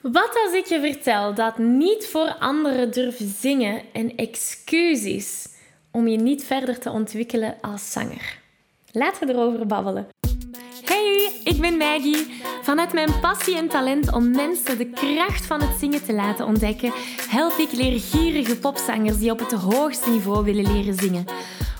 Wat als ik je vertel dat niet voor anderen durven zingen een excuus is om je niet verder te ontwikkelen als zanger? Laten we erover babbelen. Hey, ik ben Maggie. Vanuit mijn passie en talent om mensen de kracht van het zingen te laten ontdekken, help ik leergierige popzangers die op het hoogste niveau willen leren zingen.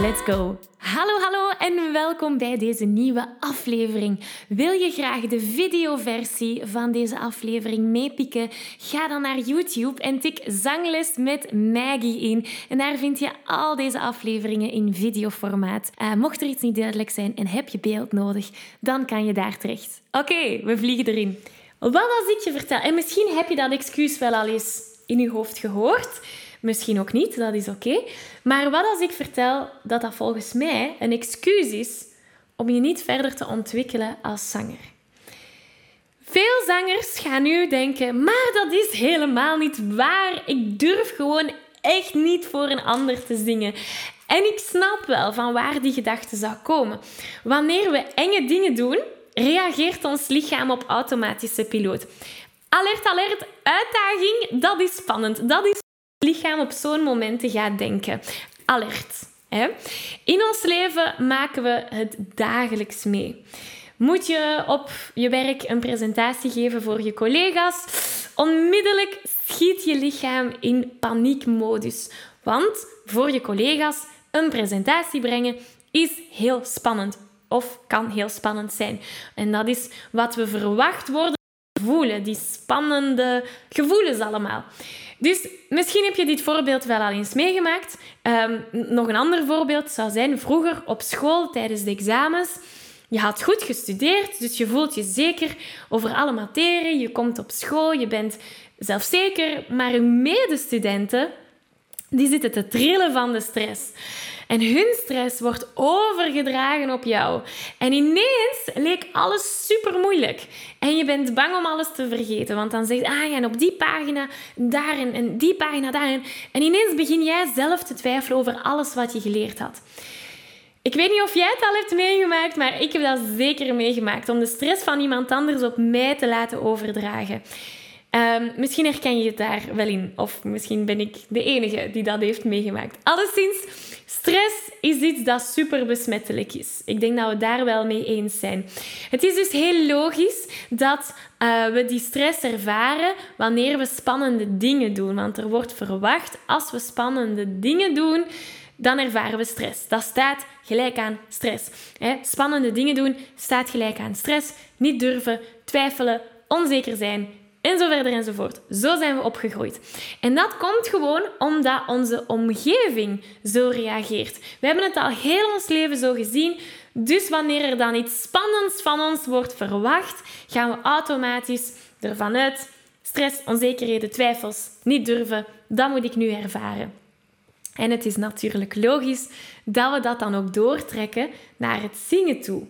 Let's go! Hallo, hallo en welkom bij deze nieuwe aflevering. Wil je graag de videoversie van deze aflevering meepikken? Ga dan naar YouTube en tik Zangles met Maggie in. En daar vind je al deze afleveringen in videoformaat. Uh, mocht er iets niet duidelijk zijn en heb je beeld nodig, dan kan je daar terecht. Oké, we vliegen erin. Wat als ik je vertel, en misschien heb je dat excuus wel al eens in je hoofd gehoord. Misschien ook niet, dat is oké. Maar wat als ik vertel dat dat volgens mij een excuus is om je niet verder te ontwikkelen als zanger? Veel zangers gaan nu denken, maar dat is helemaal niet waar. Ik durf gewoon echt niet voor een ander te zingen. En ik snap wel van waar die gedachte zou komen. Wanneer we enge dingen doen, reageert ons lichaam op automatische piloot. Alert, alert, uitdaging, dat is spannend. Dat is lichaam op zo'n momenten gaat denken. Alert. In ons leven maken we het dagelijks mee. Moet je op je werk een presentatie geven voor je collega's? Onmiddellijk schiet je lichaam in paniekmodus. Want voor je collega's een presentatie brengen is heel spannend. Of kan heel spannend zijn. En dat is wat we verwacht worden voelen, die spannende gevoelens allemaal. Dus misschien heb je dit voorbeeld wel al eens meegemaakt. Um, nog een ander voorbeeld zou zijn vroeger op school tijdens de examens. Je had goed gestudeerd, dus je voelt je zeker over alle materie. Je komt op school, je bent zelfzeker, maar je medestudenten die zitten te trillen van de stress. En hun stress wordt overgedragen op jou. En ineens leek alles super moeilijk. En je bent bang om alles te vergeten. Want dan zeg je, ah ja, en op die pagina daarin en die pagina daarin. En ineens begin jij zelf te twijfelen over alles wat je geleerd had. Ik weet niet of jij het al hebt meegemaakt, maar ik heb dat zeker meegemaakt. Om de stress van iemand anders op mij te laten overdragen. Um, misschien herken je het daar wel in. Of misschien ben ik de enige die dat heeft meegemaakt. Alleszins, is iets dat super besmettelijk is. Ik denk dat we daar wel mee eens zijn. Het is dus heel logisch dat uh, we die stress ervaren wanneer we spannende dingen doen. Want er wordt verwacht, als we spannende dingen doen, dan ervaren we stress. Dat staat gelijk aan stress. Spannende dingen doen staat gelijk aan stress. Niet durven, twijfelen, onzeker zijn, en zo verder enzovoort. Zo zijn we opgegroeid. En dat komt gewoon omdat onze omgeving zo reageert. We hebben het al heel ons leven zo gezien. Dus wanneer er dan iets spannends van ons wordt verwacht, gaan we automatisch ervan uit. Stress, onzekerheden, twijfels, niet durven, dat moet ik nu ervaren. En het is natuurlijk logisch dat we dat dan ook doortrekken naar het zingen toe.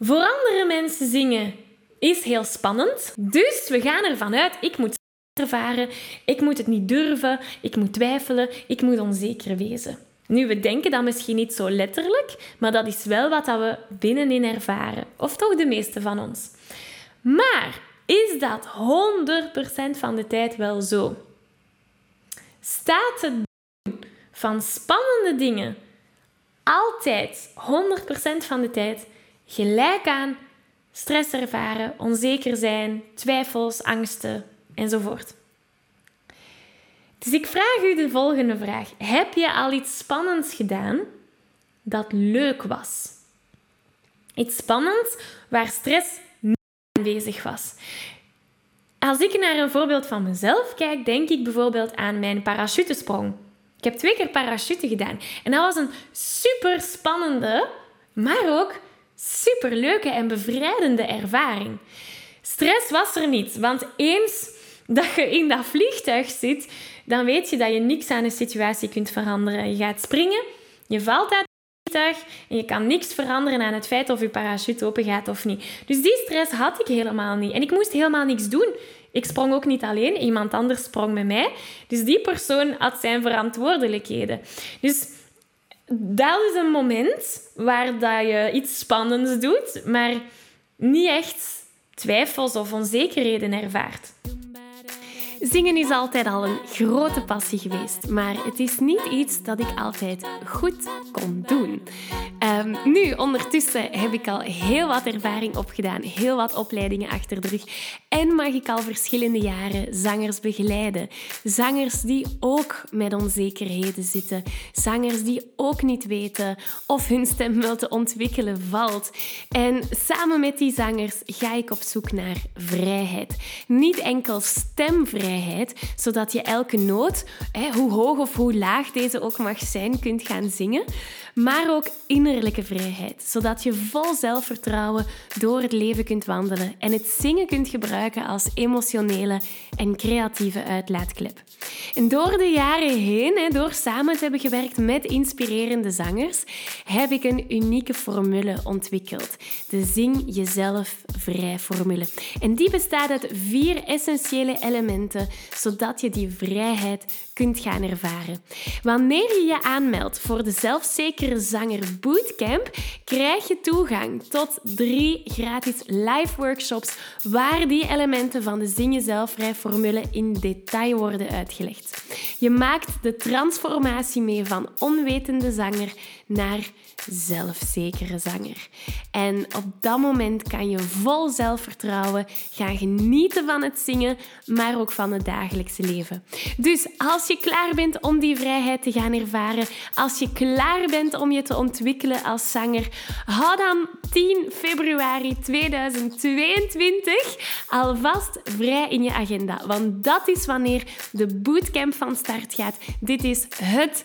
Voor andere mensen zingen is heel spannend. Dus we gaan ervan uit, ik moet ervaren, ik moet het niet durven, ik moet twijfelen, ik moet onzeker wezen. Nu, we denken dat misschien niet zo letterlijk, maar dat is wel wat we binnenin ervaren. Of toch de meeste van ons. Maar is dat 100% van de tijd wel zo? Staat het doen van spannende dingen altijd 100% van de tijd gelijk aan stress ervaren, onzeker zijn, twijfels, angsten enzovoort. Dus ik vraag u de volgende vraag. Heb je al iets spannends gedaan dat leuk was? Iets spannends waar stress niet aanwezig was. Als ik naar een voorbeeld van mezelf kijk, denk ik bijvoorbeeld aan mijn parachutesprong. Ik heb twee keer parachute gedaan. En dat was een super spannende, maar ook super leuke en bevrijdende ervaring. Stress was er niet, want eens dat je in dat vliegtuig zit, dan weet je dat je niks aan de situatie kunt veranderen. Je gaat springen, je valt uit het vliegtuig en je kan niks veranderen aan het feit of je parachute open gaat of niet. Dus die stress had ik helemaal niet. En ik moest helemaal niks doen. Ik sprong ook niet alleen, iemand anders sprong met mij. Dus die persoon had zijn verantwoordelijkheden. Dus dat is een moment waar dat je iets spannends doet, maar niet echt twijfels of onzekerheden ervaart. Zingen is altijd al een grote passie geweest, maar het is niet iets dat ik altijd goed kon doen. Um, nu, ondertussen heb ik al heel wat ervaring opgedaan, heel wat opleidingen achter de rug en mag ik al verschillende jaren zangers begeleiden. Zangers die ook met onzekerheden zitten, zangers die ook niet weten of hun stem wel te ontwikkelen valt. En samen met die zangers ga ik op zoek naar vrijheid. Niet enkel stemvrijheid zodat je elke noot, hoe hoog of hoe laag deze ook mag zijn, kunt gaan zingen. Maar ook innerlijke vrijheid, zodat je vol zelfvertrouwen door het leven kunt wandelen en het zingen kunt gebruiken als emotionele en creatieve uitlaatklep. En door de jaren heen, door samen te hebben gewerkt met inspirerende zangers, heb ik een unieke formule ontwikkeld. De Zing Jezelf Vrij formule. En die bestaat uit vier essentiële elementen, zodat je die vrijheid kunt gaan ervaren. Wanneer je je aanmeldt voor de Zelfzekere Zanger Bootcamp, krijg je toegang tot drie gratis live workshops waar die elementen van de Zing Jezelf Vrij formule in detail worden uitgelegd. Je maakt de transformatie mee van onwetende zanger naar zelfzekere zanger. En op dat moment kan je vol zelfvertrouwen gaan genieten van het zingen, maar ook van het dagelijkse leven. Dus als je klaar bent om die vrijheid te gaan ervaren, als je klaar bent om je te ontwikkelen als zanger, hou dan 10 februari 2022 alvast vrij in je agenda. Want dat is wanneer de bootcamp van start gaat. Dit is het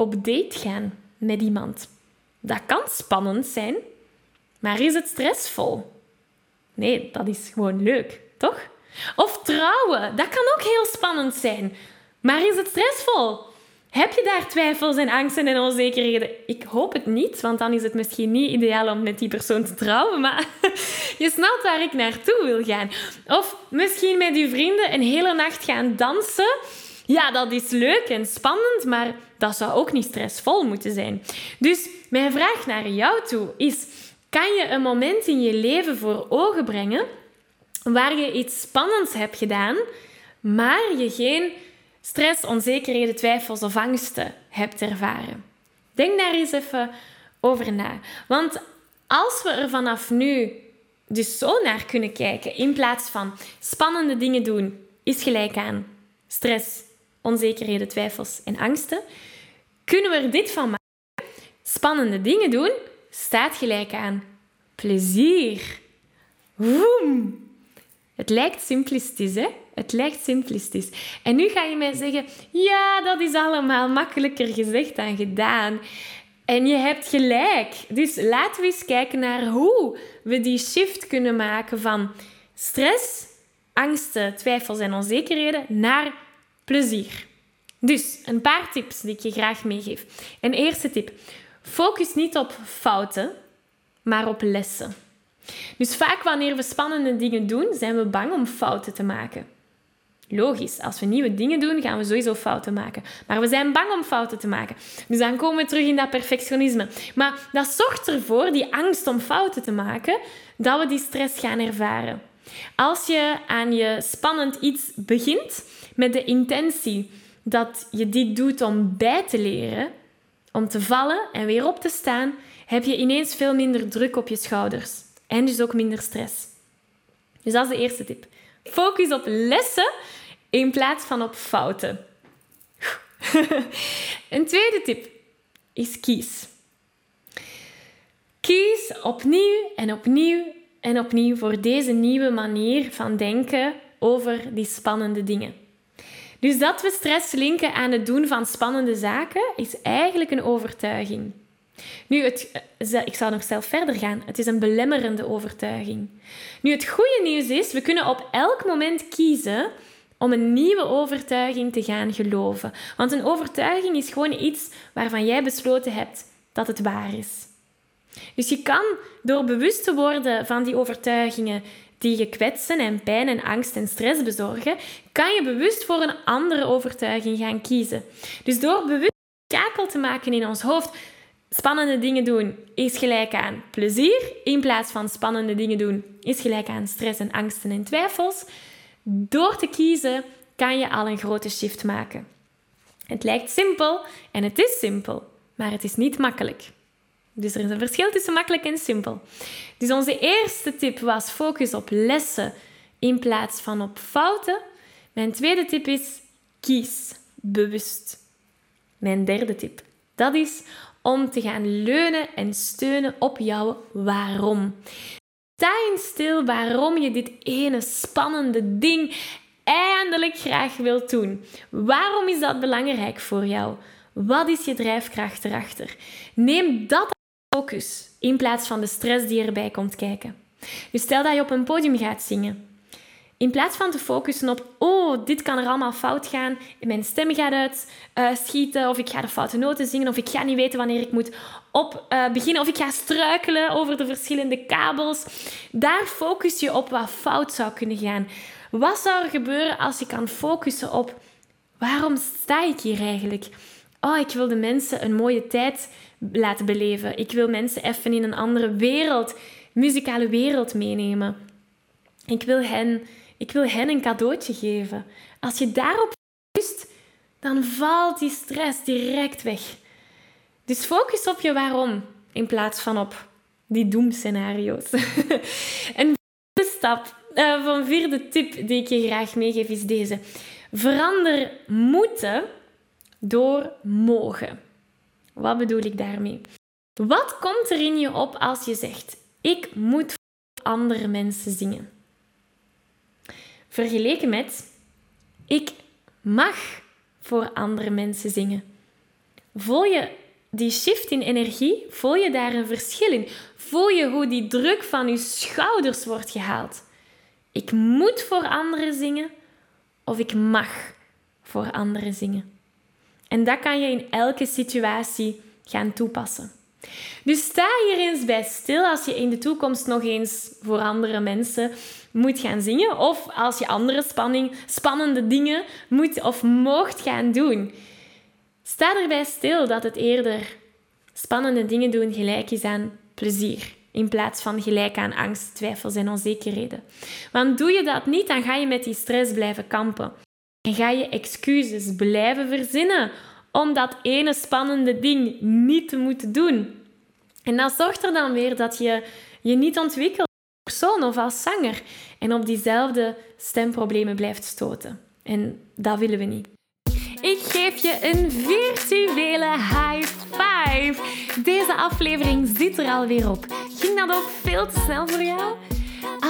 op date gaan met iemand. Dat kan spannend zijn, maar is het stressvol? Nee, dat is gewoon leuk, toch? Of trouwen, dat kan ook heel spannend zijn, maar is het stressvol? Heb je daar twijfels en angsten en onzekerheden? Ik hoop het niet, want dan is het misschien niet ideaal om met die persoon te trouwen, maar je snapt waar ik naartoe wil gaan. Of misschien met je vrienden een hele nacht gaan dansen ja, dat is leuk en spannend, maar dat zou ook niet stressvol moeten zijn. Dus mijn vraag naar jou toe is: kan je een moment in je leven voor ogen brengen waar je iets spannends hebt gedaan, maar je geen stress, onzekerheden, twijfels of angsten hebt ervaren? Denk daar eens even over na. Want als we er vanaf nu dus zo naar kunnen kijken, in plaats van spannende dingen doen, is gelijk aan stress, onzekerheden, twijfels en angsten, kunnen we er dit van maken. Spannende dingen doen staat gelijk aan plezier. Woem. Het lijkt simplistisch, hè? Het lijkt simplistisch. En nu ga je mij zeggen: ja, dat is allemaal makkelijker gezegd dan gedaan. En je hebt gelijk. Dus laten we eens kijken naar hoe we die shift kunnen maken van stress, angsten, twijfels en onzekerheden naar plezier. Dus een paar tips die ik je graag meegeef. Een eerste tip: focus niet op fouten, maar op lessen. Dus vaak wanneer we spannende dingen doen, zijn we bang om fouten te maken. Logisch, als we nieuwe dingen doen, gaan we sowieso fouten maken. Maar we zijn bang om fouten te maken. Dus dan komen we terug in dat perfectionisme. Maar dat zorgt ervoor, die angst om fouten te maken, dat we die stress gaan ervaren. Als je aan je spannend iets begint met de intentie dat je dit doet om bij te leren, om te vallen en weer op te staan, heb je ineens veel minder druk op je schouders. En dus ook minder stress. Dus dat is de eerste tip. Focus op lessen in plaats van op fouten. Een tweede tip is kies. Kies opnieuw en opnieuw en opnieuw voor deze nieuwe manier van denken over die spannende dingen. Dus dat we stress linken aan het doen van spannende zaken, is eigenlijk een overtuiging. Nu, het, eh, ik zou nog zelf verder gaan. Het is een belemmerende overtuiging. Nu, het goede nieuws is, we kunnen op elk moment kiezen om een nieuwe overtuiging te gaan geloven. Want een overtuiging is gewoon iets waarvan jij besloten hebt dat het waar is. Dus je kan door bewust te worden van die overtuigingen die je kwetsen en pijn en angst en stress bezorgen, kan je bewust voor een andere overtuiging gaan kiezen. Dus door bewust schakel te maken in ons hoofd, spannende dingen doen is gelijk aan plezier, in plaats van spannende dingen doen is gelijk aan stress en angsten en twijfels. Door te kiezen kan je al een grote shift maken. Het lijkt simpel en het is simpel, maar het is niet makkelijk. Dus er is een verschil tussen makkelijk en simpel. Dus onze eerste tip was focus op lessen in plaats van op fouten. Mijn tweede tip is kies bewust. Mijn derde tip, dat is om te gaan leunen en steunen op jouw waarom. Sta eens stil waarom je dit ene spannende ding eindelijk graag wilt doen. Waarom is dat belangrijk voor jou? Wat is je drijfkracht erachter? Neem dat focus in plaats van de stress die erbij komt kijken. Dus stel dat je op een podium gaat zingen. In plaats van te focussen op, oh, dit kan er allemaal fout gaan, mijn stem gaat uitschieten, uh, of ik ga de foute noten zingen, of ik ga niet weten wanneer ik moet op, uh, beginnen, of ik ga struikelen over de verschillende kabels. Daar focus je op wat fout zou kunnen gaan. Wat zou er gebeuren als je kan focussen op, waarom sta ik hier eigenlijk? Oh, ik wil de mensen een mooie tijd laten beleven. Ik wil mensen even in een andere wereld, muzikale wereld meenemen. Ik wil hen, ik wil hen een cadeautje geven. Als je daarop focust, dan valt die stress direct weg. Dus focus op je waarom in plaats van op die doemscenario's. een vierde stap, uh, van vierde tip die ik je graag meegeef is deze. Verander moeten door mogen. Wat bedoel ik daarmee? Wat komt er in je op als je zegt: Ik moet voor andere mensen zingen? Vergeleken met: Ik mag voor andere mensen zingen. Voel je die shift in energie? Voel je daar een verschil in? Voel je hoe die druk van je schouders wordt gehaald? Ik moet voor anderen zingen of ik mag voor anderen zingen. En dat kan je in elke situatie gaan toepassen. Dus sta hier eens bij stil als je in de toekomst nog eens voor andere mensen moet gaan zingen of als je andere spanning, spannende dingen moet of mocht gaan doen. Sta erbij stil dat het eerder spannende dingen doen gelijk is aan plezier in plaats van gelijk aan angst, twijfels en onzekerheden. Want doe je dat niet, dan ga je met die stress blijven kampen. En ga je excuses blijven verzinnen om dat ene spannende ding niet te moeten doen. En dat zorgt er dan weer dat je je niet ontwikkelt als persoon of als zanger en op diezelfde stemproblemen blijft stoten. En dat willen we niet. Ik geef je een virtuele high five. Deze aflevering zit er alweer op. Ging dat ook veel te snel voor jou?